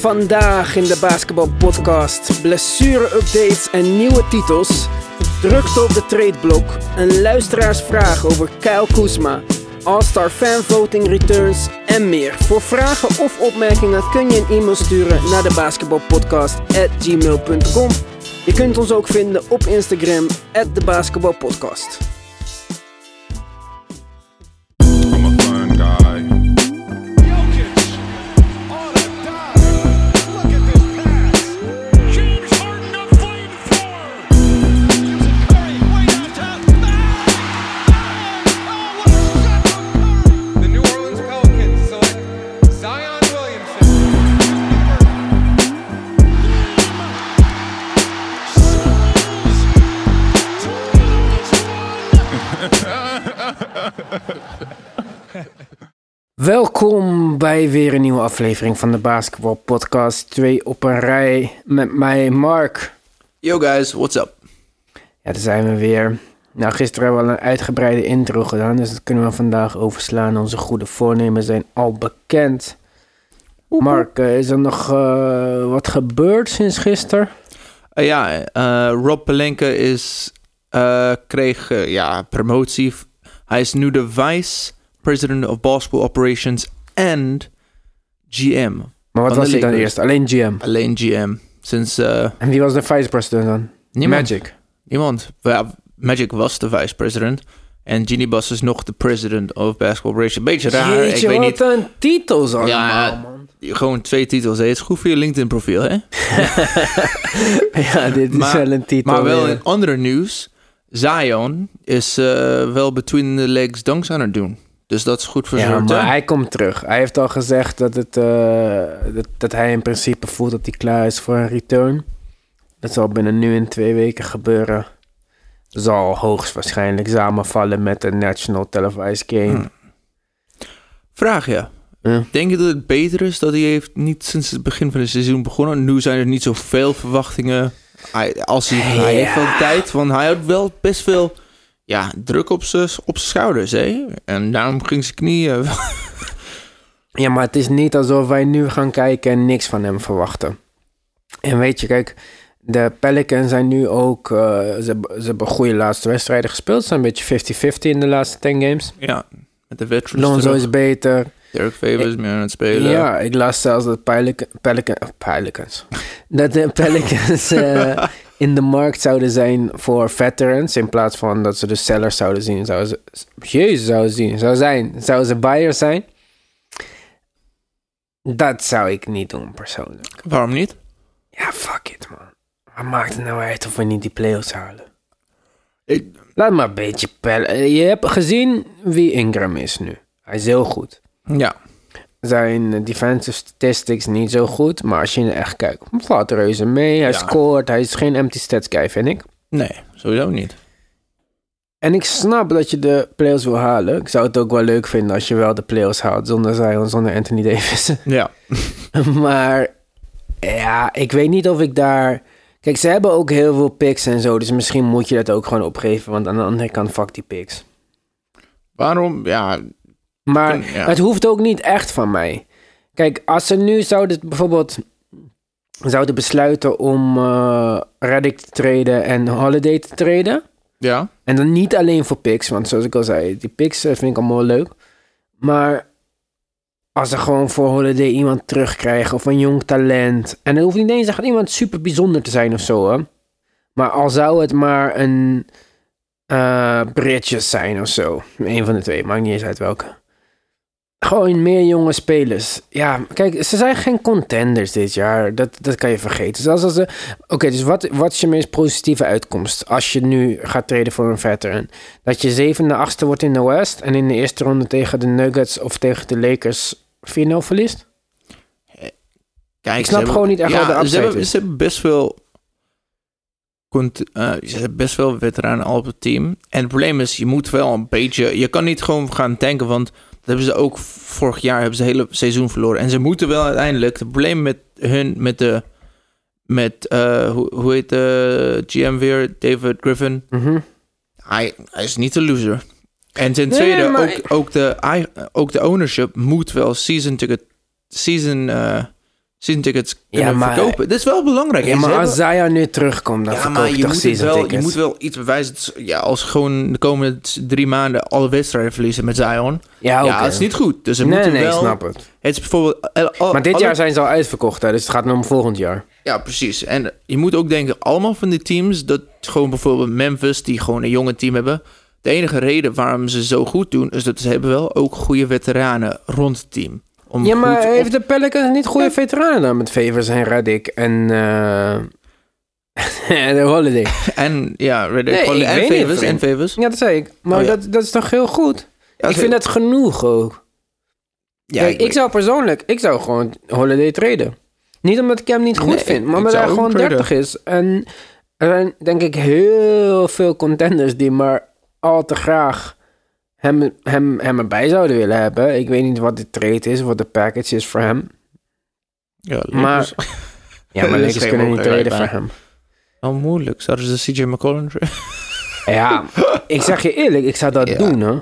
vandaag in de basketbalpodcast. Blessure-updates en nieuwe titels. Drukte op de tradeblok. Een luisteraarsvraag over Kyle Kuzma. All-Star fanvoting returns en meer. Voor vragen of opmerkingen kun je een e-mail sturen naar de basketbalpodcast@gmail.com. Je kunt ons ook vinden op Instagram, de basketbalpodcast. Welkom bij weer een nieuwe aflevering van de Basketball Podcast. Twee op een rij met mij, Mark. Yo guys, what's up? Ja, daar zijn we weer. Nou, gisteren hebben we al een uitgebreide intro gedaan, dus dat kunnen we vandaag overslaan. Onze goede voornemens zijn al bekend. Mark, eh, is er nog eh, wat gebeurd sinds gisteren? Uh, ja, eh, Rob Pelinka is, eh, kreeg eh, ja, promotie. Hij is nu de Vice President of Basketball Operations and GM. Maar wat was hij dan eerst? Alleen GM. Alleen GM. Sinds eh, En wie was de vice president dan? niemand. Magic. Niemand. Ja, Magic was de Vice President. En Ginny Bus is nog de President of Basketball Operations. Beetje raar, Jeetje, ik weet wat niet. een titels allemaal, Ja, man. Gewoon twee titels. Het is goed voor je LinkedIn profiel, hè? ja, dit is Maar- wel een titel. Maar wel in andere nieuws. Zion is eh, wel between the legs dunks aan het doen. Dus dat is goed voor Ja, maar hij komt terug. Hij heeft al gezegd dat, het, eh, dat, dat hij in principe voelt dat hij klaar is voor een return. Dat zal binnen nu in twee weken gebeuren. Zal hoogstwaarschijnlijk samenvallen met de National Televised Game. Hmm. Vraag je. Ja. Denk je dat het beter is dat hij heeft niet sinds het begin van het seizoen begonnen? Nu zijn er niet zoveel verwachtingen. Hij, als hij, hij heeft wel tijd, want hij had wel best veel ja, druk op zijn op schouders. Hè? En daarom ging zijn knieën. Ja, maar het is niet alsof wij nu gaan kijken en niks van hem verwachten. En weet je, kijk, de Pelicans zijn nu ook... eh, ze, hebben- ze hebben goede laatste wedstrijden gespeeld. Ze zijn een beetje 50-50 in de laatste 10 games. ja, met de veterans. Lonzo terug. is beter. Derek Favors meer aan het spelen. Ja, ik las zelfs dat Pelican, Pelican, oh, Pelicans... dat de Pelicans eh, in de markt zouden zijn voor veterans... in plaats van dat ze de sellers zouden zien. Zouden ze, jezus, zouden zien. Zou zijn. Zouden ze buyers zijn? Dat zou ik niet doen, persoonlijk. Waarom niet? Ja, fuck it, man. Wat maakt het nou uit of we niet die playoffs halen? Ik, Laat maar een beetje pellen. Je hebt gezien wie Ingram is nu. Hij is heel goed. ja, Zijn eh, defensive statistics niet zo goed, maar als je er echt kijkt, valt reuze mee. Hij Ja. scoort, hij is geen empty stats guy, vind ik. nee, sowieso niet. En ik snap dat je de playoffs wil halen. Ik zou het ook wel leuk vinden als je wel de playoffs haalt zonder Zion, zonder Anthony Davis. Ja, maar ja, ik weet niet of ik daar... Kijk, ze hebben ook heel veel picks en zo, dus misschien moet je dat ook gewoon opgeven, want aan de andere kant, fuck die picks. waarom? Ja, Maar ja. het hoeft ook niet echt van mij. Kijk, als ze nu zouden bijvoorbeeld zouden besluiten om eh Reddick te treden en Holiday te treden. ja. En dan niet alleen voor picks, want zoals ik al zei, die picks eh, vind ik allemaal leuk. Maar als ze gewoon voor Holiday iemand terugkrijgen of een jong talent. En dan hoeft niet eens echt iemand super bijzonder te zijn of zo, hè. Maar al zou het maar een eh Bridges zijn of zo. Een van de twee, maakt niet eens uit welke. Gewoon meer jonge spelers. Ja, kijk, ze zijn geen contenders dit jaar. Dat, dat kan je vergeten. Zelfs als ze... Oké, dus wat, wat is je meest positieve uitkomst als je nu gaat treden voor een veteran? Dat je zevende, achtste wordt in de West en in de eerste ronde tegen de Nuggets of tegen de Lakers 4-0 verliest? Kijk, Ik snap hebben- gewoon niet echt wat de ze hebben, ze hebben best veel... cont- eh, ze hebben best veel veteranen al op het team. En het probleem is, je moet wel een beetje... Je kan niet gewoon gaan tanken, want hebben ze ook vorig jaar hebben ze het hele seizoen verloren. En ze moeten wel uiteindelijk... Het probleem met hun, met de... Met, eh, hoe, hoe heet de GM weer? David Griffin. Mhm. Hij, hij is niet de loser. En ten Nee, tweede, maar- ook, ook, de, ook de ownership moet wel season ticket, season eh, season tickets kunnen Ja, maar- verkopen. Dat is wel belangrijk. Ja, maar als Zion nu terugkomt, dan ja, verkoop maar je je toch moet, wel, je moet wel iets bewijzen. Ja, als gewoon de komende drie maanden alle wedstrijden verliezen met Zion. Ja, oké. Ja, dat is niet goed. Dus ze Nee, moeten nee, wel... ik snap het. Het is bijvoorbeeld... al- al- Maar dit alle- jaar zijn ze al uitverkocht, hè, dus het gaat nog om volgend jaar. Ja, precies. En je moet ook denken, allemaal van die teams, dat gewoon bijvoorbeeld Memphis, die gewoon een jonge team hebben. De enige reden waarom ze zo goed doen, is dat ze hebben wel ook goede veteranen rond het team. Om Ja, maar goed op- heeft de Pelicans niet goede veteranen dan met Favors en Radic en... eh de Holiday. En ja, Nee, Holiday en Favors, en. Favors. Ja, dat zei ik. Maar Oh, ja. dat, dat is toch heel goed? Ja, ik vind dat genoeg ook. ja, Kijk, ik, zou persoonlijk, ik zou gewoon Holiday traden. Niet omdat ik hem niet goed Nee, vind, maar omdat hij gewoon traden. 30 is. En er zijn denk ik heel veel contenders die maar al te graag hem, hem, hem erbij zouden willen hebben. Ik weet niet wat de trade is, wat de package is voor hem. Ja, Maar, ja, maar Lakers kunnen niet traden voor hem. Wel moeilijk. Zouden ze CJ McCollum? Ja, ik zeg je eerlijk, ik zou dat Ja. doen, hè.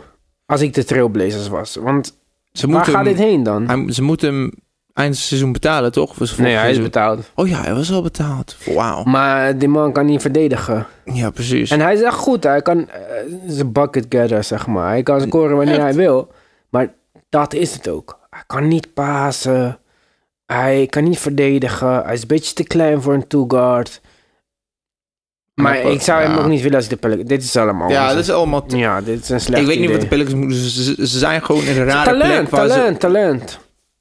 Als ik de Trailblazers was. Want Ze waar gaat hem- dit heen dan? hij- Ze moeten hem eind seizoen betalen, toch? Was nee, hij is betaald. Oh ja, hij was al betaald. Wauw. Maar die man kan niet verdedigen. Ja, precies. En hij is echt goed. Hij kan zijn bucket getter, zeg maar. Hij kan scoren wanneer Echt? hij wil. Maar dat is het ook. Hij kan niet pasen. Hij kan niet verdedigen. Hij is een beetje te klein voor een two-guard. Maar Maar- ik zou hem ja. nog niet willen als ik de Pelicans... Dit is allemaal... ja, dat is allemaal... Ja, dit is een slecht ik weet niet wat de Pelicans moeten. Ze, zijn gewoon in een rare plek. Talent, talent, talent.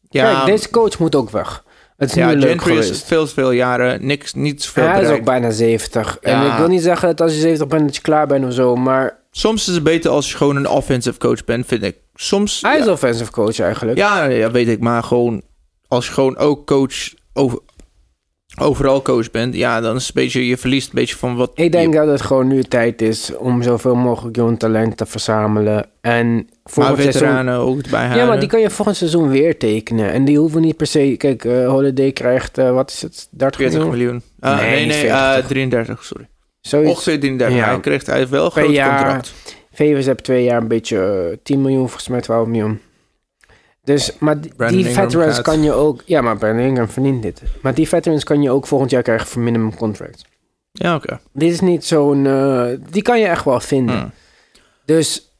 Ja, Kijk, deze coach moet ook weg. Het is ja, nu leuk Gentry is geweest. veel veel jaren. Niks, niet zoveel Hij is ook bijna 70. En ik wil niet zeggen dat als je 70 bent dat je klaar bent of zo, maar Soms is het beter als je gewoon een offensive coach bent, vind ik. Soms... hij is offensive coach eigenlijk. ja, ja, weet ik. Maar gewoon... Als je gewoon ook coach... Over, overal coach bent... Ja, dan is een beetje... Je verliest een beetje van wat... Ik denk je, dat het gewoon nu tijd is om zoveel mogelijk jong talent te verzamelen. En maar volgend seizoen... veteranen ook erbij halen. Ja, maar die kan je volgend seizoen weer tekenen. En die hoeven niet per se... Kijk, eh, Holiday krijgt, eh, wat is het, 30 40 miljoen? Ah, Nee, nee, niet nee, 40 eh? 33, sorry. Zoiets. Ongeveer 33. Ja. Hij, kreeg, hij heeft wel een groot jaar. contract. Favors heeft twee jaar een beetje eh, 10 miljoen, volgens mij 12 miljoen. Dus, maar die, veterans gaat- kan je ook... Ja, maar Brandon Ingram verdient dit. Maar die veterans kan je ook volgend jaar krijgen voor minimum contract. Ja, oké. Dit is niet zo'n... eh, die kan je echt wel vinden. Hmm. Dus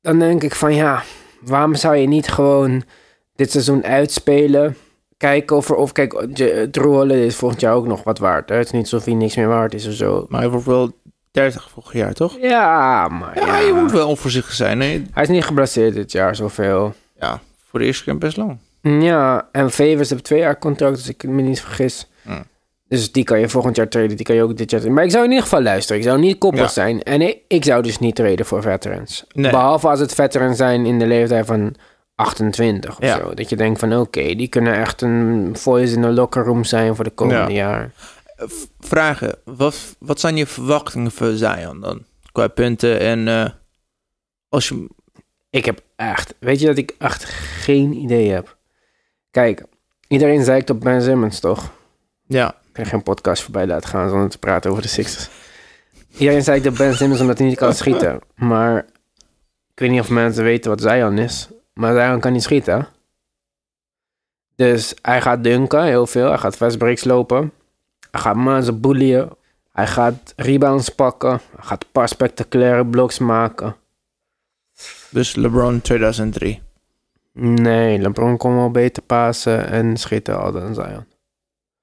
dan denk ik van ja, waarom zou je niet gewoon dit seizoen uitspelen? Kijken of er, of kijk, Drew Holiday is volgend jaar ook nog wat waard. hè? Het is niet alsof hij niks meer waard is of zo. Maar hij wordt wel 30 volgend jaar, toch? Ja, maar Ja, ja. je moet wel onvoorzichtig zijn. Nee, Hij is niet geblesseerd dit jaar zoveel. ja, voor de eerste keer best lang. Ja, en Favors heeft twee jaar contract, dus ik me niet vergis. Dus die kan je volgend jaar traden, die kan je ook dit jaar traden. Maar ik zou in ieder geval luisteren. Ik zou niet koppig Ja. zijn. En ik, ik zou dus niet traden voor veterans. Nee. Behalve als het veterans zijn in de leeftijd van 28 of Ja. zo. Dat je denkt van oké, die kunnen echt een voice in de locker room zijn voor de komende Ja. jaar. Eh, Vragen. Wat, wat zijn je verwachtingen voor Zion dan? Qua punten en eh, als je... Ik heb echt, weet je dat ik echt geen idee heb? Kijk, iedereen zeikt op Ben Simmons toch? Ja, Ik kan geen podcast voorbij laten gaan zonder te praten over de Sixers. Iedereen zei dat Ben Simmons omdat hij niet kan schieten. Maar ik weet niet of mensen weten wat Zion is. Maar Zion kan niet schieten. Dus hij gaat dunken heel veel. Hij gaat fast breaks lopen. Hij gaat mensen bullyen. Hij gaat rebounds pakken. Hij gaat een paar spectaculaire bloks maken. Dus LeBron 2003. Nee, LeBron kon wel beter pasen en schieten al dan Zion.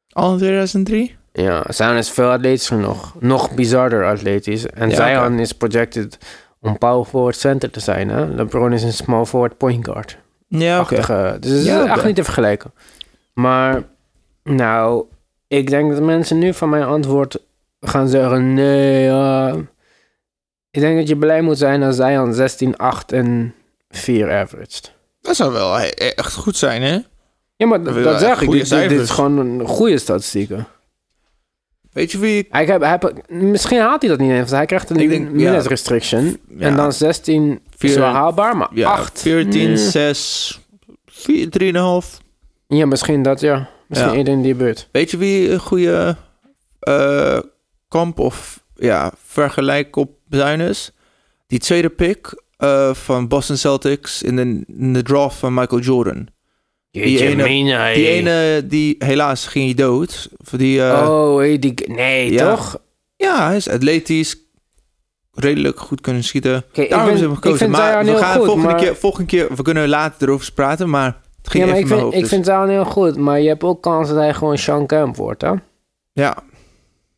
Al in 2003? Ja, Zion is veel atletischer nog. Nog bizarder atletisch. En Ja, Zion is projected om power forward center te zijn. Hè? LeBron is een small forward point guard. Ja, oké. Dus het is Ja, echt niet te vergelijken. Maar, nou, ik denk dat mensen nu van mijn antwoord gaan zeggen... Nee, ja. Ik denk dat je blij moet zijn als Zion 16, 8 en 4 averaged. Dat zou wel e- echt goed zijn, hè? Ja, maar Dat zeg ik. Dit, dit- is gewoon een goede statistieken. Weet je wie. Hij, heb, hij heb- misschien haalt hij dat niet eens, want hij krijgt een denk, minute ja. restriction. Ja. En dan 16 is Vier- wel haalbaar, maar Ja, 8. 14, 6, 4, 3,5. Ja, misschien dat, ja. Misschien in die buurt. Weet je wie een goede eh, kamp of ja, vergelijk op zijn is? Die tweede pick eh, van Boston Celtics in de, in de draft van Michael Jordan. Die ene- mina, Die ene, die helaas ging hij dood. Voor die, eh, oh, hey, die... Nee, ja. toch? Ja, hij is atletisch. Redelijk goed kunnen schieten. Daarom hebben we ik gekozen. Maar we heel gaan goed, volgende, maar- keer, volgende keer... We kunnen later erover praten, maar het ging Ja, maar even ik vind, hoofd. ik dus- vind Zion heel goed. Maar je hebt ook kans dat hij gewoon Sean Kemp wordt, hè? Ja.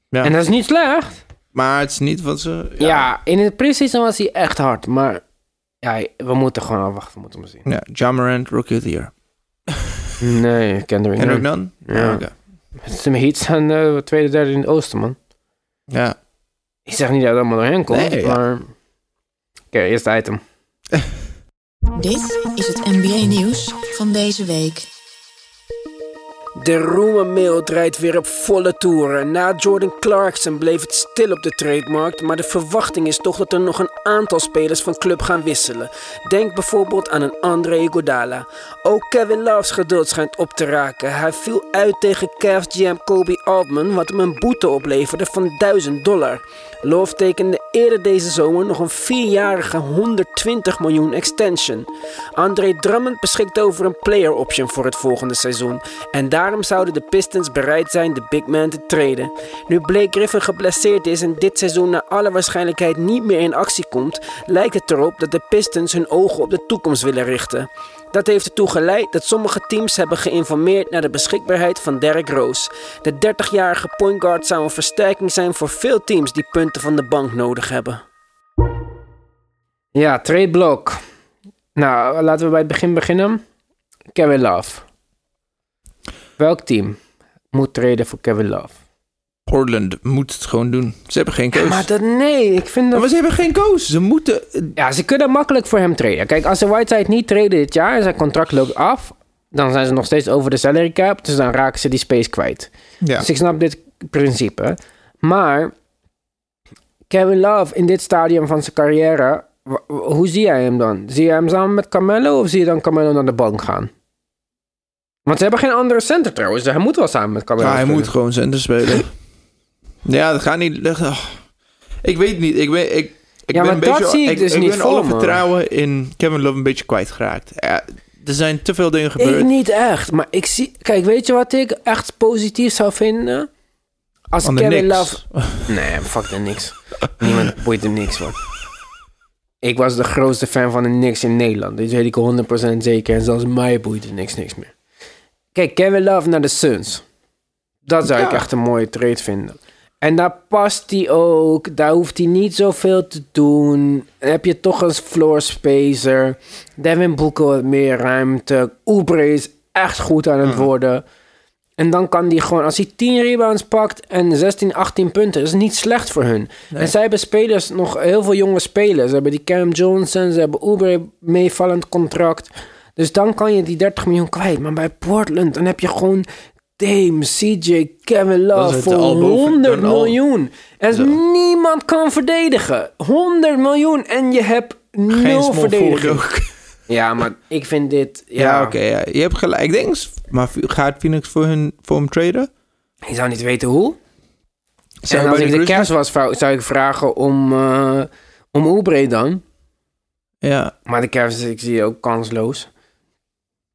ja. En dat is niet slecht. Maar het is niet wat ze... Ja, in het preseason was hij echt hard. Maar ja, we moeten gewoon afwachten. We moeten hem zien. Ja, John Morant, Rookie of the Year. Nee, Kendrick Kendrick Nunn. Nunn? Ja. oké. De Heat zijn de tweede, derde in het oosten, man. Ja. Ik zeg niet dat het allemaal doorheen komt, Nee, ja. maar... Oké, eerste item. Dit is het NBA-nieuws van deze week. De Roemermail draait weer op volle toeren. Na Jordan Clarkson bleef het stil op de trademarkt, maar de verwachting is toch dat er nog een aantal spelers van club gaan wisselen. Denk bijvoorbeeld aan een André Iguodala. Ook Kevin Love's geduld schijnt op te raken. Hij viel uit tegen Cavs GM Kobe Altman, wat hem een boete opleverde van 1000 dollar. Love tekende eerder deze zomer nog een vierjarige 120 miljoen extension. André Drummond beschikt over een player option voor het volgende seizoen. En daarom zouden de Pistons bereid zijn de big man te treden. Nu Blake Griffin geblesseerd is en dit seizoen naar alle waarschijnlijkheid niet meer in actie komt, lijkt het erop dat de Pistons hun ogen op de toekomst willen richten. Dat heeft ertoe geleid dat sommige teams hebben geïnformeerd naar de beschikbaarheid van Derrick Rose. De 30-jarige point guard zou een versterking zijn voor veel teams die punten van de bank nodig hebben. Ja, trade block. Nou, laten we bij het begin beginnen. Kevin Love. Welk team moet treden voor Kevin Love? Portland moet het gewoon doen. Ze hebben geen keus. Maar dat, nee, ik vind dat... Maar ze hebben geen koos. Ze moeten... Ja, ze kunnen makkelijk voor hem treden. Kijk, als ze Whiteside niet treden dit jaar en zijn contract loopt af, dan zijn ze nog steeds over de salary cap, dus dan raken ze die space kwijt. Ja. Dus ik snap dit principe. Maar Kevin Love in dit stadium van zijn carrière, hoe zie jij hem dan? Zie je hem samen met Carmelo of zie je dan Carmelo naar de bank gaan? Want ze hebben geen andere center trouwens. dus Hij moet wel samen met Carmelo Ja, hij spelen. moet gewoon center spelen. ja, dat gaat niet... dat- oh. Ik weet niet. Ik ben, ik, ik Ja, ben maar een dat beetje, zie ik ik, dus ik niet ben voor alle me. vertrouwen in Kevin Love een beetje kwijtgeraakt. Ja, er zijn te veel dingen Ik gebeurd. niet echt. Maar ik zie... Kijk, weet je wat ik echt positief zou vinden? Als Kevin. Love... Nee, fuck de niks. Niemand boeit er niks van. Ik was de grootste fan van de Knicks in Nederland. Dit weet ik 100% zeker. En zelfs mij boeit er niks, niks meer. Kijk, Kevin Love naar de Suns. Dat zou ik echt een mooie trade vinden. En daar past hij ook. Daar hoeft hij niet zoveel te doen. Dan heb je toch een floor spacer. Devin Booker wat meer ruimte. Oubre is echt goed aan het worden. En dan kan hij gewoon, als hij 10 rebounds pakt en 16, 18 punten, is niet slecht voor hun. En zij hebben spelers, nog heel veel jonge spelers. Ze hebben die Cam Johnson, ze hebben Oubre meevallend contract. Dus dan kan je die 30 miljoen kwijt. Maar bij Portland, dan heb je gewoon Dame, CJ, Kevin Love voor er al boven- 100 dan al- miljoen. En Zo. niemand kan verdedigen. 100 miljoen en je hebt nul verdediging. Ja, maar ik vind dit... Ja, Ja, oké. ja. Je hebt gelijk. Ik denk... Maar gaat Phoenix voor, hun, voor hem traden? Ik zou niet weten hoe. En we als ik de? Cavs was, zou ik vragen om, eh om Oubre dan. Ja. Maar de Cavs, ik zie ook kansloos.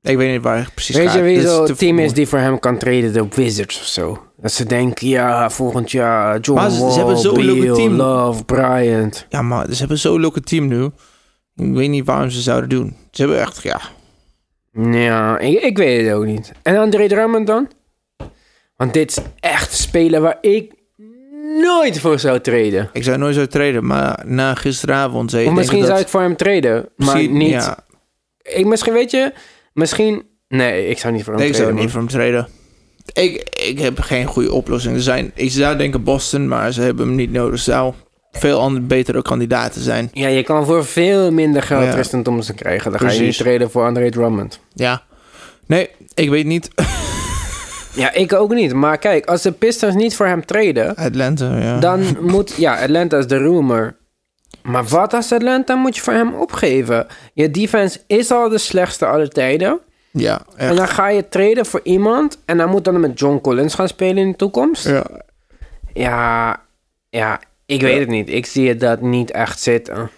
Ik weet niet waar hij precies Weet gaat. je wie zo'n te team is die voor hem kan treden? De Wizards of zo. Dat ze denken, ja, volgend jaar John Maar ze- ze Wall, hebben zo'n Beal, leuke team. Love, Bryant. Ja, maar ze hebben zo'n leuke team nu. Ik weet niet waarom ze zouden doen. Ze hebben echt... Ja. Ja, ik, ik weet het ook niet. En André Drummond dan? Want dit is echt spelen waar ik nooit voor zou treden. Ik zou nooit zo traden. Maar na gisteravond zei Of ik... misschien zou dat- ik voor hem treden, maar misschien- niet... Ja, Ik, misschien weet je, misschien... Nee, ik zou niet voor hem Nee, ik zou niet voor hem treden. Ik, ik heb geen goede oplossing. Er zijn, ik zou denken Boston, maar ze hebben hem niet nodig. Er zou veel andere, betere kandidaten zijn. Ja, je kan voor veel minder geld Ja. Tristan Thompson krijgen. Dan ga je niet treden voor André Drummond. Ja. Nee, ik weet niet. Ja, ik ook niet. Maar kijk, als de Pistons niet voor hem treden... Atlanta, ja. dan moet... Ja, Atlanta is de rumor. Maar wat als Atlanta moet je voor hem opgeven? Je defense is al de slechtste aller tijden. Ja, En dan ga je treden voor iemand... en dan moet dan met John Collins gaan spelen in de toekomst. Ja. Ja, ja ik weet het niet. Ik zie het dat niet echt zitten.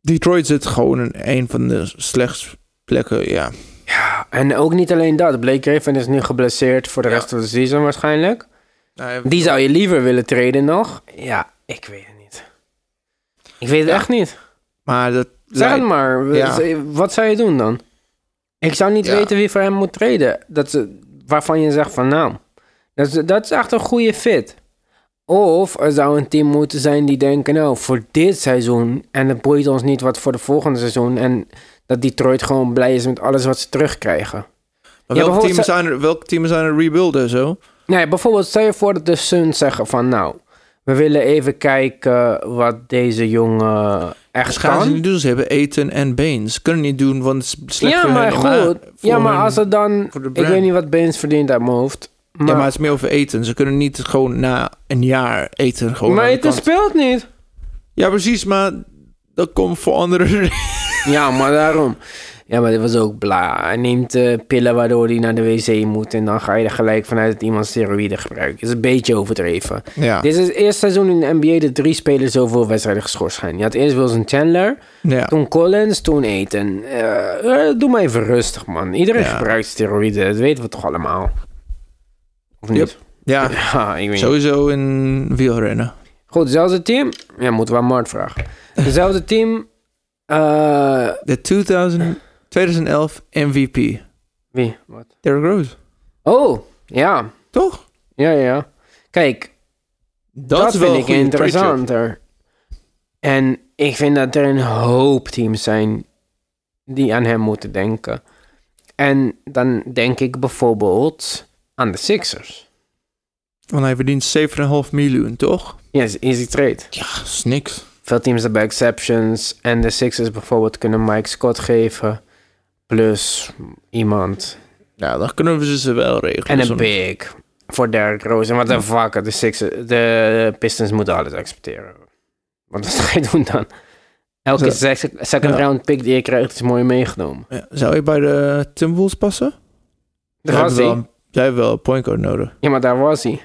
Detroit zit gewoon in een van de slechtste plekken, ja. Ja, en ook niet alleen dat. Blake Griffin is nu geblesseerd voor de Ja. rest van de season waarschijnlijk. Nou, Die zou je liever willen treden nog? Ja, ik weet het niet. Ik weet het echt niet. Maar dat Zeg het maar. Wat zou je doen dan? Ik zou niet weten wie voor hem moet treden. Dat ze, waarvan je zegt van nou, dat is, dat is echt een goede fit. Of er zou een team moeten zijn die denken, nou, voor dit seizoen... en het boeit ons niet wat voor de volgende seizoen... en dat Detroit gewoon blij is met alles wat ze terugkrijgen. Maar Ja, welke, teams zijn er, welke teams zijn er rebuilden zo? Nee, bijvoorbeeld stel je voor dat de Suns zeggen van nou... we willen even kijken wat deze jongen echt gaan ze niet doen. Ze hebben Eten en Baines. Ze kunnen niet doen, want het is slecht Ja, voor maar goed. voor Ja, maar hun- als het dan... Ik weet niet wat Baines verdient uit mijn hoofd. Maar, Ja, maar het is meer over eten. Ze kunnen niet gewoon na een jaar eten gewoon maar kant. speelt niet. Ja, precies, maar dat komt voor andere Ja, maar daarom. Ja, maar dit was ook bla. Hij neemt eh, pillen waardoor hij naar de wc moet... en dan ga je er gelijk vanuit dat iemand steroïden gebruikt. Dat is een beetje overdreven. Ja. Dit is het eerste seizoen in de NBA... dat drie spelers zoveel wedstrijden geschorst zijn. Je had eerst Wilson Chandler... ja. Toen Collins, toen Eten. Eh, eh, doe maar even rustig, man. Iedereen Ja. gebruikt steroïden. Dat weten we toch allemaal? Of niet? Yep. Ja, Ja, ik weet niet. sowieso in wielrennen. Goed, dezelfde team. Ja, moeten we aan Mart vragen. Dezelfde team. De 2000, 2011 MVP. wie? Wat? Derrick Rose. Oh, ja. Toch? Ja, ja. Kijk, dat, vind ik interessanter. En ik vind dat er een hoop teams zijn die aan hem moeten denken. En dan denk ik bijvoorbeeld aan de Sixers. Want hij verdient 7,5 miljoen, toch? Ja, is easy trade. Ja, is niks. Veel teams hebben exceptions. En de Sixers bijvoorbeeld kunnen Mike Scott geven. Plus iemand. Ja, dan kunnen we ze wel regelen. En een big. Voor Derrick Rose. En wat de fuck. De, Sixers, de Pistons moeten alles accepteren. Want wat ga je doen dan? Elke second Ja. round pick die je krijgt is mooi meegenomen. Ja, zou je bij de Timberwolves passen? Daar was hij. Jij hebt wel een point guard nodig. Ja, maar daar was hij.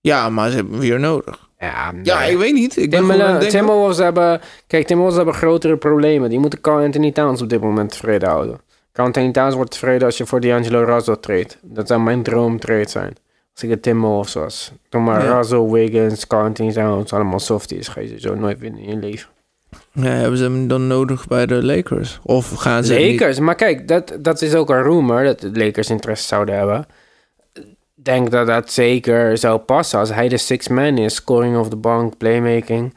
Ja, maar ze hebben hem weer nodig. Ja, Ja, ik weet niet. Ik ben het denken. Timberwolves hebben... Kijk, Timberwolves hebben grotere problemen. Die moeten Carl Anthony Towns op dit moment tevreden houden. Carl Anthony Towns wordt tevreden als je voor D'Angelo Russell treedt. Dat zou mijn droomtrade zijn. Als ik de Timberwolves was. Doe maar Ja. Russell, Wiggins, Carl Anthony Towns. Allemaal softies. Ga je zo nooit winnen in je leven. Ja, hebben ze hem dan nodig bij de Lakers? Of gaan ze niet- Lakers. Maar kijk, dat, dat is ook een rumor. Dat de Lakers interesse zouden hebben. Denk dat dat zeker zou passen. Als hij de six man is. Scoring of the bank, playmaking.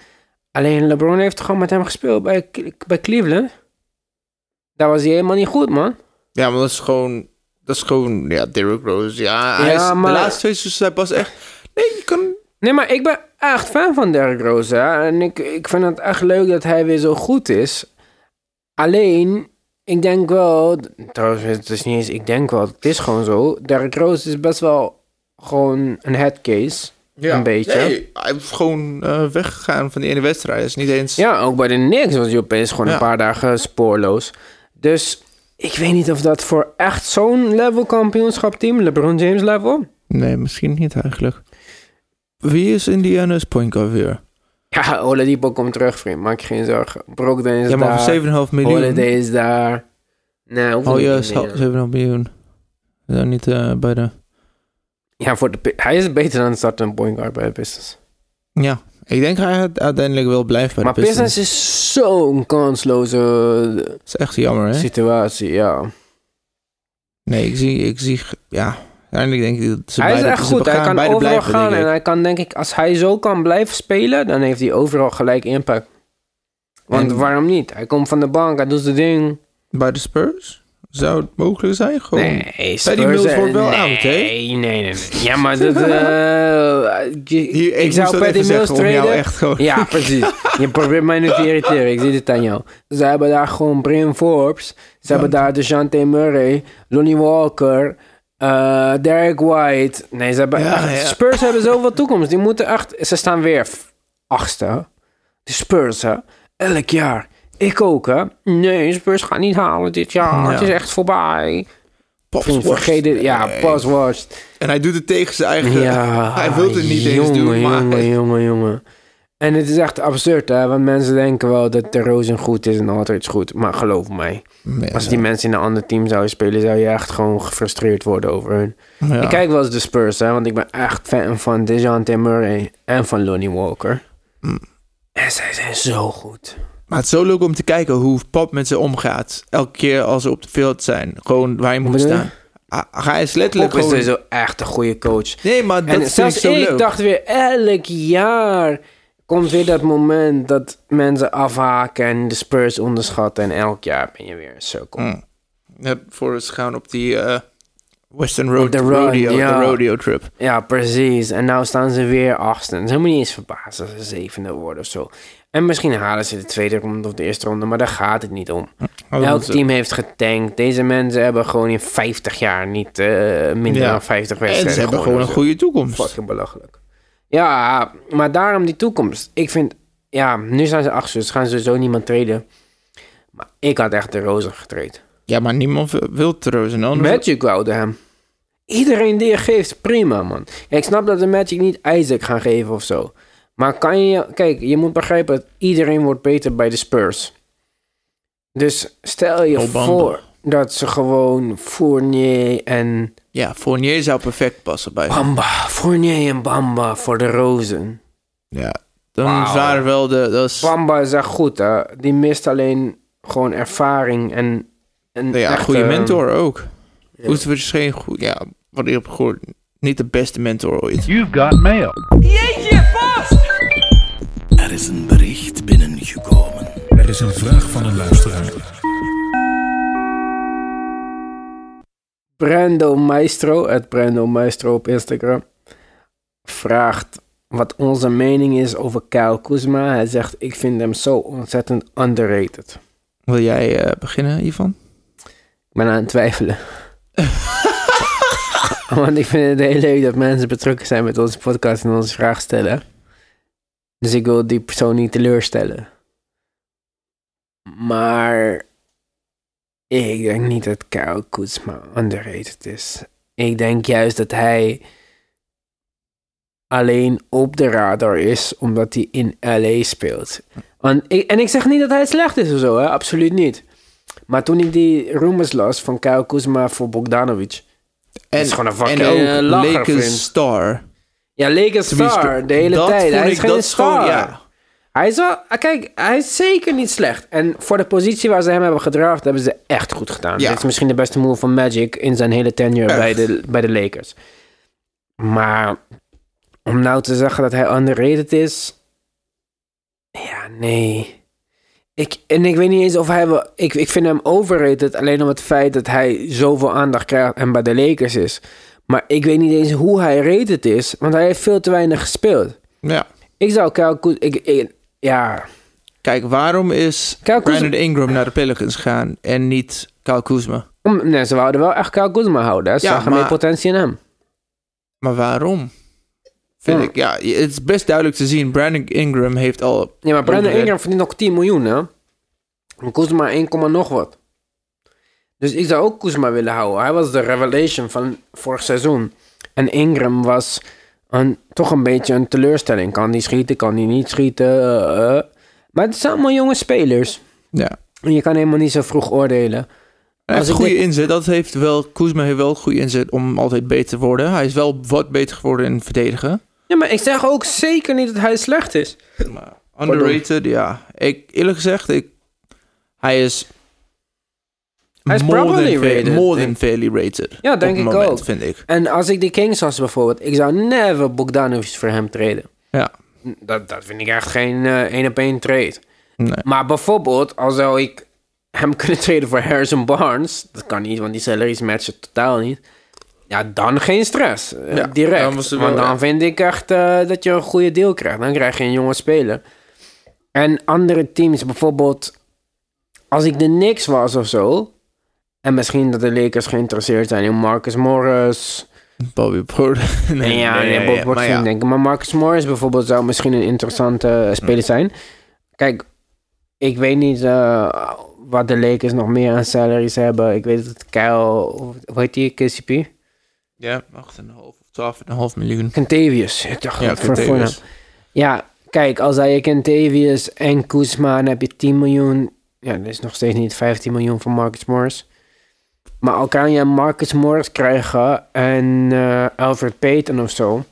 Alleen LeBron heeft gewoon met hem gespeeld bij, bij Cleveland. Daar was hij helemaal niet goed, man. Ja, maar dat is gewoon... Dat is gewoon... Ja, Derrick Rose. Ja, hij Ja, is, maar- de laatste twee seizoenen hij pas echt... Nee, je kan... Nee, maar ik ben echt fan van Derrick Rose. Hè? En ik, ik vind het echt leuk dat hij weer zo goed is. Alleen, ik denk wel... Trouwens, het is niet eens... Ik denk wel, het is gewoon zo. Derrick Rose is best wel gewoon een headcase. Ja. Een beetje. Nee, hij is gewoon eh, weggegaan van die ene wedstrijd. Is niet eens... Ja, ook bij de Knicks was hij opeens gewoon Ja. een paar dagen spoorloos. Dus ik weet niet of dat voor echt zo'n level kampioenschap team, LeBron James level... Nee, misschien niet eigenlijk. Wie is Indiana's point guard weer? Ja, Oladipo komt terug, vriend. Maak je geen zorgen. Brogdon is Ja, maar daar. voor 7,5 miljoen. Holiday is daar. Nee, Oh ja, meer. 7,5 miljoen. Is dat niet eh, bij de... Ja, voor de, hij is beter dan de startende point guard bij de Pistons. Ja, ik denk hij uiteindelijk wel blijven bij maar de Pistons. Pistons is zo'n kansloze Dat is echt jammer, hè? situatie, ja. Nee, ik zie... Ik zie ja, uiteindelijk denk ik dat ze hij is beide, echt ze goed. Hij kan overal blijven, gaan. En hij kan, denk ik, als hij zo kan blijven spelen, dan heeft hij overal gelijk impact. Want En- waarom niet? Hij komt van de bank, hij doet zijn ding. Bij de Spurs? Zou het mogelijk zijn? Gewoon... Nee, Paddy Mills Spurs- wordt wel nee, oud, hè? Nee, nee, nee. Ja, maar dat... eh, je- ik, zou even Mills traden. echt gewoon... Ja, precies. Je probeert mij nu te irriteren. Ik zie het aan jou. Ze hebben daar gewoon Brian Forbes. Ze hebben daar DeJounte Murray, Lonnie Walker, eh Derek White. Nee, ze hebben Ja, echt- ja. Spurs hebben zoveel toekomst. Die moeten echt... Ze staan weer achtste. De Spurs, hè. Elk jaar. Ik ook, hè. Nee, Spurs gaan niet halen dit jaar. Ja. Het is echt voorbij. Het. Ja, Nee. En hij doet het tegen zijn eigen... Hij wil het niet eens doen, maar... Jongen, jongen, jongen. En het is echt absurd, hè? Want mensen denken wel dat de Rosen goed is en altijd is goed. Maar geloof mij, Ja, als die mensen in een ander team zouden spelen, zou je echt gewoon gefrustreerd worden over hun. ja. Ik kijk wel eens de Spurs, hè? Want ik ben echt fan van DeJounte Murray en van Lonnie Walker. Mm. En zij zijn zo goed. Maar het is zo leuk om te kijken hoe Pop met ze omgaat. Elke keer als ze op de veld zijn. Gewoon waar je moet bedoel staan. Ah, Hij is letterlijk Pop is gewoon... ook echt een goede coach. Nee, maar dat en zelfs zo ik leuk. dacht weer, elk jaar komt weer dat moment dat mensen afhaken en de Spurs onderschatten. En elk jaar ben je weer een cirkel. Mm. Voor ze gaan op die eh, Western Road de rodeo, ja. de rodeo trip. Ja, precies. En nou staan ze weer achtste. Het is helemaal niet eens verbaasd als ze zevende worden of zo. En misschien halen ze de tweede ronde of de eerste ronde, maar daar gaat het niet om. Oh, Elk team heeft getankt. Deze mensen hebben gewoon in 50 jaar niet eh, minder Ja. dan 50 En wedstrijden ze hebben gewoon een goede toekomst. Fucking belachelijk. Ja, maar daarom die toekomst. Ik vind, ja, nu zijn ze achtste, dus gaan ze zo niemand treden. Maar ik had echt de rozen getraind. Ja, maar niemand wil- wil Trozen. Anders... Magic woude hem. Iedereen die je geeft, prima man. Ja, ik snap dat de Magic niet Isaac gaan geven of zo. Maar kan je... Kijk, je moet begrijpen dat iedereen wordt beter bij de Spurs. Dus stel je voor dat ze gewoon Fournier en... Ja, Fournier zou perfect passen bij. Bamba, Fournier en Bamba voor de rozen. Ja, dan waren wel de... Dat is, Bamba is echt goed, hè. Die mist alleen gewoon ervaring en... en ja, echt, goede eh, mentor ook. Vucevic is geen goed... Ja, wat ik heb gehoord, niet de beste mentor ooit. You've got mail. Er is een bericht binnengekomen. Er is een vraag van een luisteraar. Brando Maestro, het Brando Maestro op Instagram, vraagt wat onze mening is over Kyle Kuzma. Hij zegt, ik vind hem zo ontzettend underrated. Wil jij eh, beginnen, Ivan? Ik ben aan het twijfelen. Want ik vind het heel leuk dat mensen betrokken zijn met onze podcast en onze vraag stellen. Dus ik wil die persoon niet teleurstellen. Maar ik denk niet dat Kyle Kuzma underrated is. Ik denk juist dat hij alleen op de radar is omdat hij in LA speelt. Want ik, en ik zeg niet dat hij slecht is of zo, hè? absoluut niet. Maar toen ik die rumors las van Kyle Kuzma voor Bogdanovic. En, is gewoon een fucking, en eh, Lakers star. Ja, Lakers star de hele dat tijd. Hij is geen gewoon- star. ja. Hij is wel... ah, Kijk, hij is zeker niet slecht. En voor de positie waar ze hem hebben gedraft... hebben ze echt goed gedaan. Ja. Dit is misschien de beste move van Magic... in zijn hele tenure Echt. bij de, bij de Lakers. Maar... om nou te zeggen dat hij underrated is... Ja, nee... Ik, en ik weet niet eens of hij wel... Ik, ik vind hem overrated alleen om het feit dat hij zoveel aandacht krijgt en bij de Lakers is. Maar ik weet niet eens hoe hij rated is, want hij heeft veel te weinig gespeeld. Ja. Ik zou Kyle. Ik, ik- ja, Kijk, waarom is Kyle. Brandon Ingram naar de Pelicans gaan en niet Kyle Kuzma? Om- Nee, ze wouden wel echt Kyle Kuzma houden. Ze Ja, zagen meer maar- potentie in hem. Maar waarom? Vind Ja. ik, ja, het is best duidelijk te zien. Brandon Ingram heeft al... Ja, maar Brandon Ingram verdient nog 10 miljoen, hè? En Kuzma 1, nog wat. Dus ik zou ook Kuzma willen houden. Hij was de revelation van vorig seizoen. En Ingram was een, toch een beetje een teleurstelling. Kan die schieten, kan die niet schieten. eh, eh. Maar het zijn allemaal jonge spelers. Ja. En je kan helemaal niet zo vroeg oordelen. Hij heeft goede denk- inzet. Dat heeft wel, Kuzma heeft wel goede inzet om altijd beter te worden. Hij is wel wat beter geworden in verdedigen. Ja, maar ik zeg ook zeker niet dat hij slecht is. Maar underrated, ja. Ik, eerlijk gezegd, ik, hij is... Hij is more probably than rated, More than fairly rated. Ja, denk ik moment, ook. vind ik. En als ik de Kings was bijvoorbeeld, ik zou never Bogdanovic voor hem treden. Ja. Dat, dat vind ik echt geen eh, één op één trade. Nee. Maar bijvoorbeeld, als zou ik hem kunnen treden voor Harrison Barnes, dat kan niet, want die salaries matchen totaal niet. Ja, dan geen stress. eh, Ja, direct. dan Want dan vind ik echt eh, dat je een goede deal krijgt. Dan krijg je een jonge speler. En andere teams, bijvoorbeeld, als ik de Knicks was of zo, en misschien dat de Lakers geïnteresseerd zijn in Marcus Morris. Bobby Porter. Nee, ja, nee, Bob maar ja. denken. Maar Marcus Morris bijvoorbeeld zou misschien een interessante eh, speler zijn. Kijk, ik weet niet eh, wat de Lakers nog meer aan salaries hebben. Ik weet dat Kyle, hoe heet die, KCP? Ja, 8,5 of 12,5 miljoen. Ik dacht, Ja, voor, voor Contavious. hem. Ja, Kijk, als hij Kentavious en Kuzma, dan heb je 10 miljoen. Ja, dat is nog steeds niet 15 miljoen voor Marcus Morris. Maar al kan je Marcus Morris krijgen en eh, Alfred Payton of zo.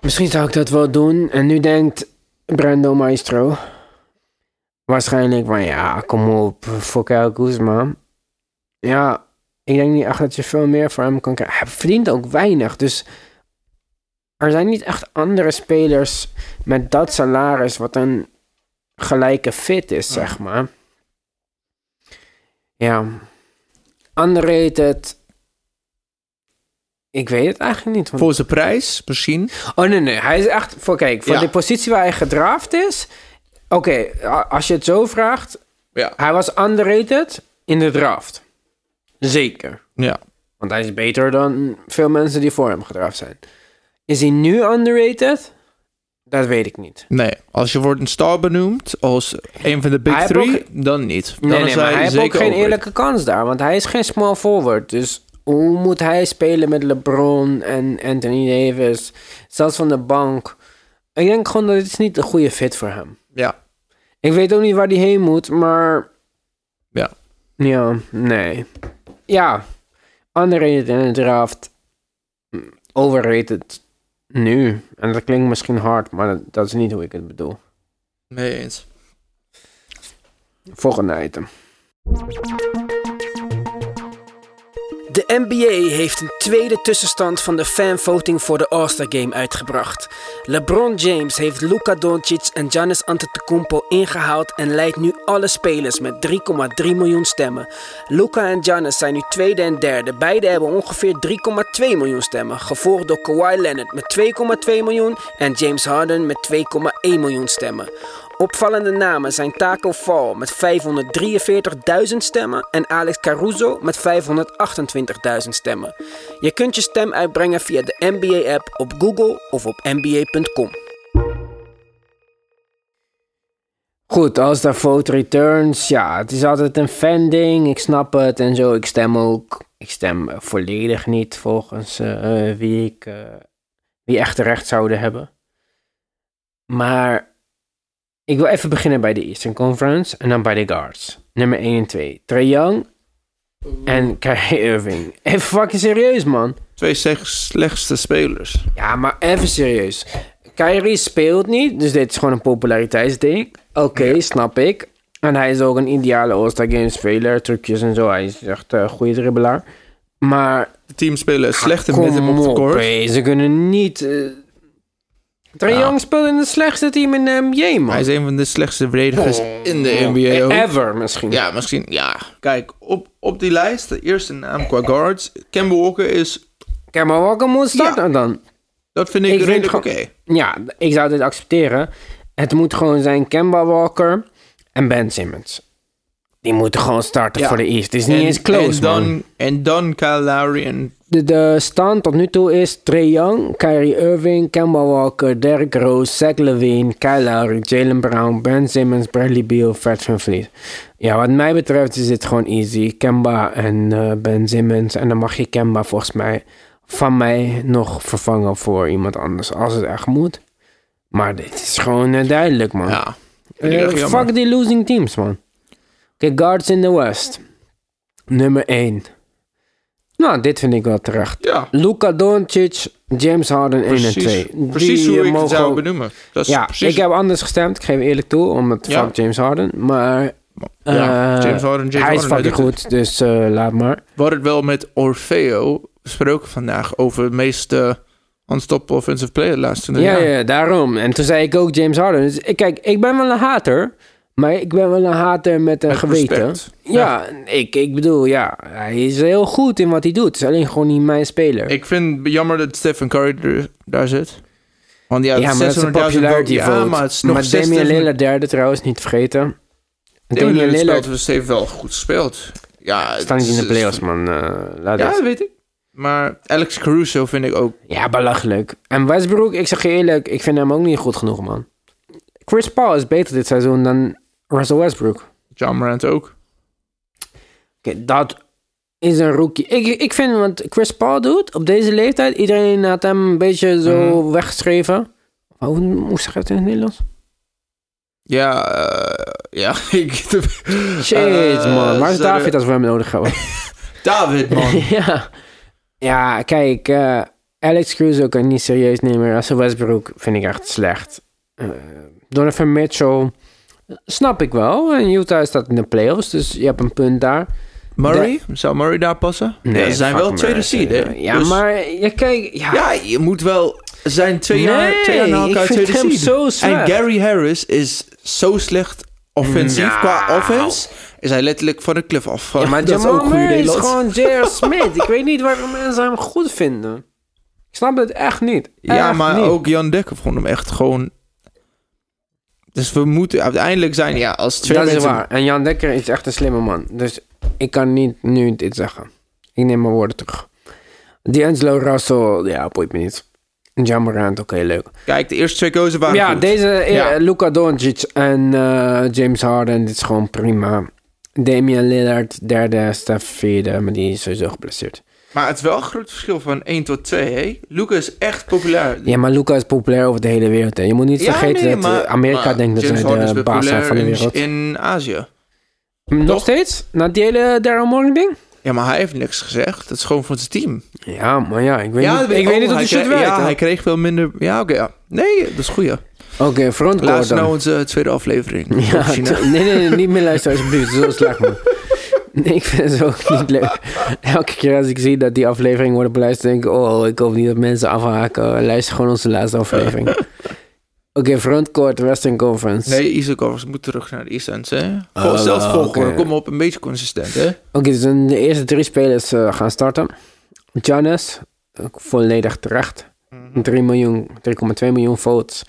Misschien zou ik dat wel doen. En nu denkt Brando Maestro waarschijnlijk van ja, kom op, voor Kyle Kuzma. Ja, ik denk niet echt dat je veel meer voor hem kan krijgen. Hij verdient ook weinig, dus er zijn niet echt andere spelers met dat salaris wat een gelijke fit is, zeg maar. Ja. Underrated. Ik weet het eigenlijk niet. want- Voor zijn prijs, misschien. Oh nee, nee. Hij is echt voor, kijk, voor Ja. de positie waar hij gedraft is. Oké, als je het zo vraagt. Ja. Hij was underrated in de draft. Zeker. Ja. Want hij is beter dan veel mensen die voor hem gedraft zijn. Is hij nu underrated? Dat weet ik niet. Nee, als je wordt een star benoemd als een van de big Hij three, ook dan niet. Dan Nee, nee, hij hij heeft ook geen eerlijke kans daar. Want hij is geen small forward. Dus hoe moet hij spelen met LeBron en Anthony Davis? Zelfs van de bank. Ik denk gewoon dat het niet een goede fit voor hem. Ja. Ik weet ook niet waar hij heen moet, maar... Ja. Ja, nee. Ja, underrated in de draft. Overrated nu. En dat klinkt misschien hard, maar dat, dat is niet hoe ik het bedoel. Nee eens. Volgende item. De NBA heeft een tweede tussenstand van de fanvoting voor de All-Star Game uitgebracht. LeBron James heeft Luka Doncic en Giannis Antetokounmpo ingehaald en leidt nu alle spelers met 3,3 miljoen stemmen. Luka en Giannis zijn nu tweede en derde. Beide hebben ongeveer 3,2 miljoen stemmen, gevolgd door Kawhi Leonard met 2,2 miljoen en James Harden met 2,1 miljoen stemmen. Opvallende namen zijn Taco Fall met 543.000 stemmen en Alex Caruso met 528.000 stemmen. Je kunt je stem uitbrengen via de NBA-app op Google of op nba.com. Goed, als de vote returns, ja, het is altijd een fan-ding, ik snap het en zo. Ik stem ook, ik stem eh, volledig niet volgens eh, eh, wie ik, wie echt recht zouden hebben. Maar ik wil even beginnen bij de Eastern Conference en dan bij de guards. Nummer 1 en 2. Trae Young en Kyrie Irving. Even fucking serieus, man. Twee slechtste spelers. Ja, maar even serieus. Kyrie speelt niet, dus dit is gewoon een populariteitsding. Oké, snap ik. En hij is ook een ideale All-Star Game speler. Trucjes en zo. Hij is echt een goede dribbelaar. Maar De teams spelen slechter kom met hem op de op, court. Ze kunnen niet... eh Trae Ja. Speelt in het slechtste team in de NBA, man. Hij is een van de slechtste verdedigers in de NBA ook. Ever, misschien. Ja, misschien. Ja, kijk, op, op die lijst, de eerste naam qua guards, Kemba Walker is, Kemba Walker moet starten dan. dat vind ik, redelijk oké. Ja, ik zou dit accepteren. Het moet gewoon zijn Kemba Walker en Ben Simmons. Die moeten gewoon starten Ja. voor de East. Het is niet eens close, en dan, man. En dan Kyle Lowry en De, de stand tot nu toe is Trae Young, Kyrie Irving, Kemba Walker, Derrick Rose, Zach Levine, Kyle Lowry, Jalen Brown, Ben Simmons, Bradley Beal, Fred VanVleet. Ja, wat mij betreft is dit gewoon easy. Kemba en eh, Ben Simmons. En dan mag je Kemba volgens mij van mij nog vervangen voor iemand anders als het echt moet. Maar dit is gewoon eh, duidelijk, man. ja. vind ik Eh, echt jammer. fuck die losing teams, man. Oké, guards in the West. Nummer 1. Nou, dit vind ik wel terecht. Ja, Luka Doncic, James Harden 1 en precies. 2. Precies Die, hoe eh, ik het zou benoemen. Dat is Ja, precies, ik heb anders gestemd. Ik geef eerlijk toe, omdat Ja. fuck James Harden. Maar ja, eh, James Harden, James hij is Harden. fucking het. goed, dus eh, laat maar. We hadden het wel met Orfeo besproken vandaag over het meeste unstoppable offensive player de laatste 20 Ja, jaar. ja, daarom. En toen zei ik ook James Harden. Dus, kijk, ik ben wel een hater. Maar ik ben wel een hater met een Met geweten. respect. Ja, Ik, ik bedoel, ja, hij is heel goed in wat hij doet. Het is alleen gewoon niet mijn speler. Ik vind het jammer dat Stephen Curry er, daar zit. Want ja, ja, maar een 600.000 popularity vote. Ja, maar het is nog maar Damian Lillard derde trouwens, niet vergeten. Damian Damian Lillard speelt, heeft wel goed gespeeld. Ja, het staat niet in de playoffs, man. Eh, laat Ja, dat weet ik. Maar Alex Caruso vind ik ook... Ja, belachelijk. En Westbrook, ik zeg je eerlijk, ik vind hem ook niet goed genoeg, man. Chris Paul is beter dit seizoen dan Russell Westbrook. John Morant ook. Oké, dat is een rookie. Ik, ik vind wat Chris Paul doet op deze leeftijd, iedereen had hem een beetje zo Mhm. weggeschreven. Hoe zeg je het in het Nederlands? Ja, eh, ja. ik- Shit, Eh, man. Waar is David als we hem nodig hebben? David, man. ja. ja, kijk. eh, Alex Caruso kan niet serieus nemen. Russell Westbrook vind ik echt slecht. Donovan Mitchell snap ik wel. En Utah staat in de playoffs, dus je hebt een punt daar. Murray? Zou Murray daar passen? ja, ze zijn wel tweede seed, hè? Ja, Dus- maar ja, kijk... Ja, Ja, je moet wel... Ze zijn twee jaar, Nee, twee jaar na ik elkaar vind tweede hem seed. zo En. Gary Harris is zo slecht offensief. Nou. Qua offense is hij letterlijk van de cliff af. Ja, maar dat is ook Murray is gewoon J.R. Smith. ik weet niet waarom mensen hem goed vinden. Ik snap het echt niet. Ja, maar niet. ook Jan Dekker vond hem echt gewoon... Dus we moeten uiteindelijk zijn... Ja, als twee Dat is waar. En Jan Dekker is echt een slimme man. Dus ik kan niet nu dit zeggen. Ik neem mijn woorden terug. D'Angelo Russell, ja, boeit me niet. John Morant, oké, leuk. Kijk, de eerste twee kozen waren ja, goed. deze, eh, Ja. Luka Doncic en eh, James Harden, dit is gewoon prima. Damian Lillard, derde, Steph vierde, maar die is sowieso geblesseerd. Maar het is wel een groot verschil van 1 tot 2, hè? Luca is echt populair. Ja, maar Luca is populair over de hele wereld. Hè. Je moet niet Ja, vergeten nee, dat maar- eh, Amerika maar denkt dat zij de baas zijn van de wereld. in, Azië. Nog toch? steeds? Na die hele Daryl Morning ding? Ja, maar hij heeft niks gezegd. Dat is gewoon van zijn team. Ja, maar ja, ik weet ja, niet, ik oh, weet niet hoe hij die shit werkt. Ja, hè. hij kreeg veel minder... Ja, oké, ja. Nee, dat is goed. Oké, Luister dan. nou onze tweede aflevering. Ja, nee, nee, nee, niet meer luisteren alsjeblieft. Zo slecht, man. Nee, ik vind het zo ook niet leuk. Elke keer als ik zie dat die afleveringen worden beluisterd, denk ik... Oh, ik hoop niet dat mensen afhaken. Luister gewoon onze laatste aflevering. Oké, frontcourt, Western Conference. Nee, Eastern Conference moet terug naar de East End, hè? Oh, Vol, zelfs volgorde. oké. Kom op, een beetje consistent, hè? Oké, dus de eerste drie spelers eh, gaan starten. Giannis, volledig terecht. 3 miljoen, 3,2 miljoen votes.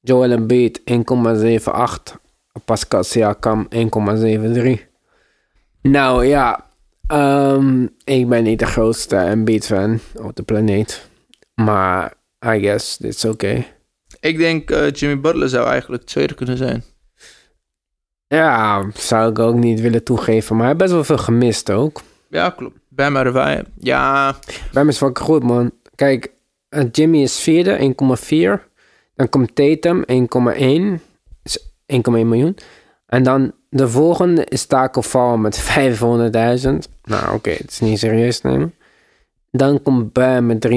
Joel Embiid 1,78. Pascal Siakam 1,73. Nou ja, ehm, ik ben niet de grootste Embiid-fan op de planeet. Maar I guess it's oké. Ik denk eh, Jimmy Butler zou eigenlijk tweede kunnen zijn. Ja, zou ik ook niet willen toegeven. Maar hij heeft best wel veel gemist ook. Ja, klopt. Bam Adebayo. Ja, Bij hem is fucking goed, man. Kijk, eh, Jimmy is vierde, 1,4. Dan komt Tatum, 1,1. Is 1,1 miljoen. En dan de volgende is Taco Fall met 500.000. Nou, oké, het is niet serieus nemen. Dan komt Bam met 3,49.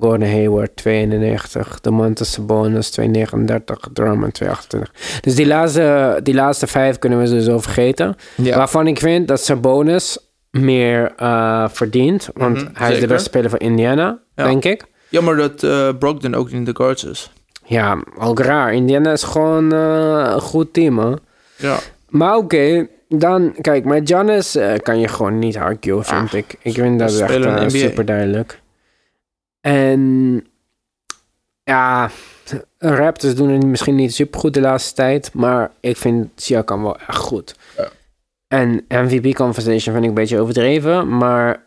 Gordon Hayward 92. De Montes Sabonis 239. Drummond 228. Dus die laatste, die laatste vijf kunnen we sowieso vergeten. ja. Waarvan ik vind dat Sabonis meer eh, verdient. Want Mhm, hij is de beste speler van Indiana, Ja. denk ik. Jammer dat eh Brogdon ook in de guards is. Ja, ook raar. Indiana is gewoon eh, een goed team. Ja. Maar oké, dan... Kijk, met Giannis eh, kan je gewoon niet vind Ah, ik. Ik vind dat echt eh, super duidelijk. En... Ja... Raptors doen het misschien niet super goed de laatste tijd. Maar ik vind Siakam wel echt goed. Ja. En MVP conversation vind ik een beetje overdreven. Maar...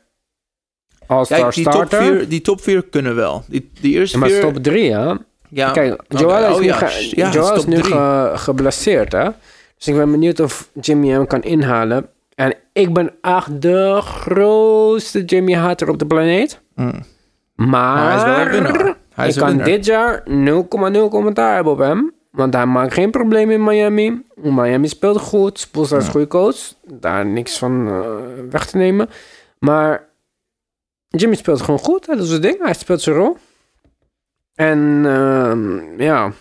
All-star Kijk, die top, starter... vier, die top vier kunnen wel. Die, die eerste Ja, maar vier... top drie, hè? ja, Kijk. Joel is Oh, nu, ja. ge- Joel is nu ge- geblesseerd, hè? Dus ik ben benieuwd of Jimmy hem kan inhalen. En ik ben echt de grootste Jimmy hater op de planeet. Mm. Maar, Maar hij is wel een winnaar. Hij ik kan dit jaar 0,0 commentaar hebben op hem. Want hij maakt geen probleem in Miami. Miami speelt goed. Spoelstra is een goede coach. Daar niks van eh, weg te nemen. Maar Jimmy speelt gewoon goed. hè, Dat is het ding. Hij speelt zijn rol. En ehm, ja...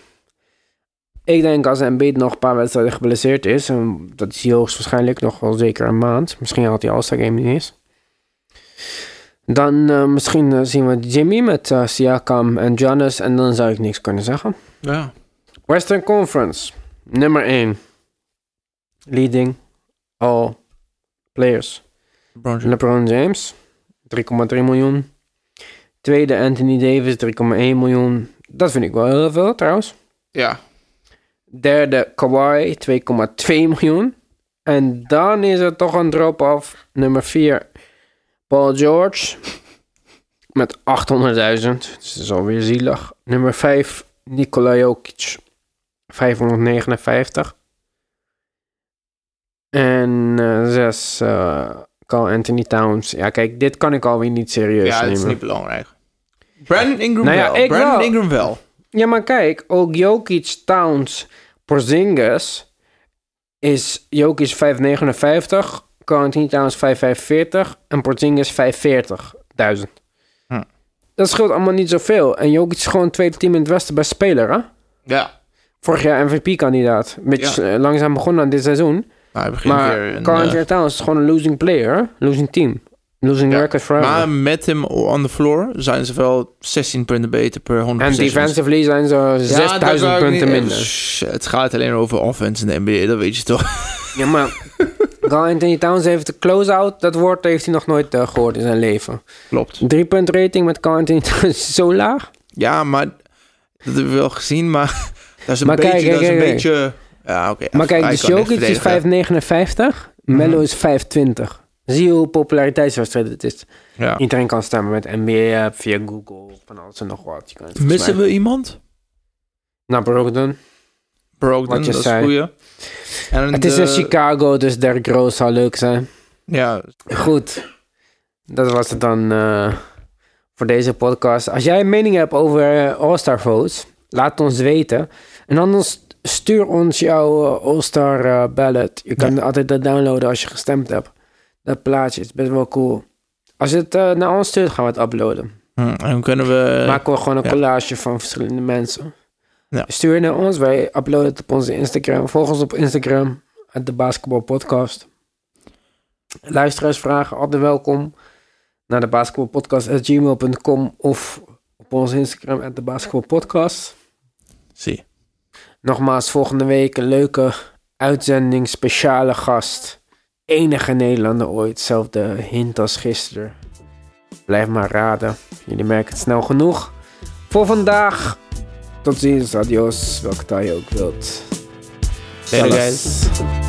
Ik denk als Embiid nog een paar wedstrijden geblesseerd is... en dat is hij hoogstwaarschijnlijk nog wel zeker een maand. Misschien had hij All-Star Game niet eens. Dan eh, misschien eh, zien we Jimmy met eh, Siakam en Giannis... en dan zou ik niks kunnen zeggen. Ja. Western Conference, nummer 1. Leading all players. LeBron James. LeBron James, 3,3 miljoen. Tweede Anthony Davis, 3,1 miljoen. Dat vind ik wel heel veel trouwens. Ja. Derde Kawhi, 2,2 miljoen. En dan is er toch een drop-off. Nummer 4, Paul George. Met 800.000. Dus dat is alweer zielig. Nummer 5, Nikola Jokic. 559. En 6, Carl Anthony Towns. Ja, kijk, dit kan ik alweer niet serieus Ja, dat nemen. is niet belangrijk. Brandon Ingram Nou ja, wel. ik Brandon wel. Ingram wel. Ja, maar kijk, ook Jokic, Towns, Porzingis is Jokic 5,59, Carantine Towns 5,45 en Porzingis 5,40.000. Hm. Dat scheelt allemaal niet zoveel. En Jokic is gewoon tweede team in het Westen best speler, hè? Ja. Vorig jaar MVP-kandidaat. Een beetje Ja. eh, langzaam begonnen aan dit seizoen. Begint Maar weer... een, eh, Towns is gewoon een losing player, losing team. Losing ja. record forever. Maar met hem on the floor zijn ze wel 16 punten beter per 100 en defensively zijn ze Ja, dat 6000 wou ik punten niet- minder. Het gaat alleen over offense in de NBA, dat weet je toch? Ja, maar Carl Anthony Towns heeft de close-out. Dat woord heeft hij nog nooit eh, gehoord in zijn leven. Klopt. Drie punt rating met Carl Anthony Towns is zo laag. Ja, maar dat hebben we wel gezien, maar dat is een Maar beetje... kijk, dat is een kijk. beetje ja, oké. Maar kijk, hij dus Jokic is verdedigen. 5,59. Mello is 5,20. Zie je hoe populariteitswedstrijd het is. Ja. Iedereen kan stemmen met NBA-app, via Google, van alles en nog wat. Je kan het volgens Missen we iemand? Nou, Brogdon. Brogdon, dat is zei. goeie. En Het is in Chicago, dus Derrick Rose zou leuk zijn. Ja, Goed. Dat was het dan eh, voor deze podcast. Als jij een mening hebt over eh, All-Star votes, laat het ons weten. En anders stuur ons jouw eh, All-Star ballot. Je kan altijd dat downloaden als je gestemd hebt. Dat plaatje is best wel cool. Als het eh, naar ons stuurt, gaan we het uploaden. Hm, en kunnen we... Maken we gewoon een ja. collage van verschillende mensen. Ja. Stuur naar ons. Wij uploaden het op onze Instagram. Volg ons op Instagram. De Basketball Podcast. Luisteraarsvragen, altijd welkom. Naar de basketbalpodcast.gmail.com of op onze Instagram at de basketbalpodcast. Zie. Nogmaals, volgende week een leuke uitzending, speciale gast. Enige Nederlander ooit, zelfde hint als gisteren. Blijf maar raden, jullie merken het snel genoeg. Voor vandaag, tot ziens, adios, welke taal je ook wilt. Salas. guys.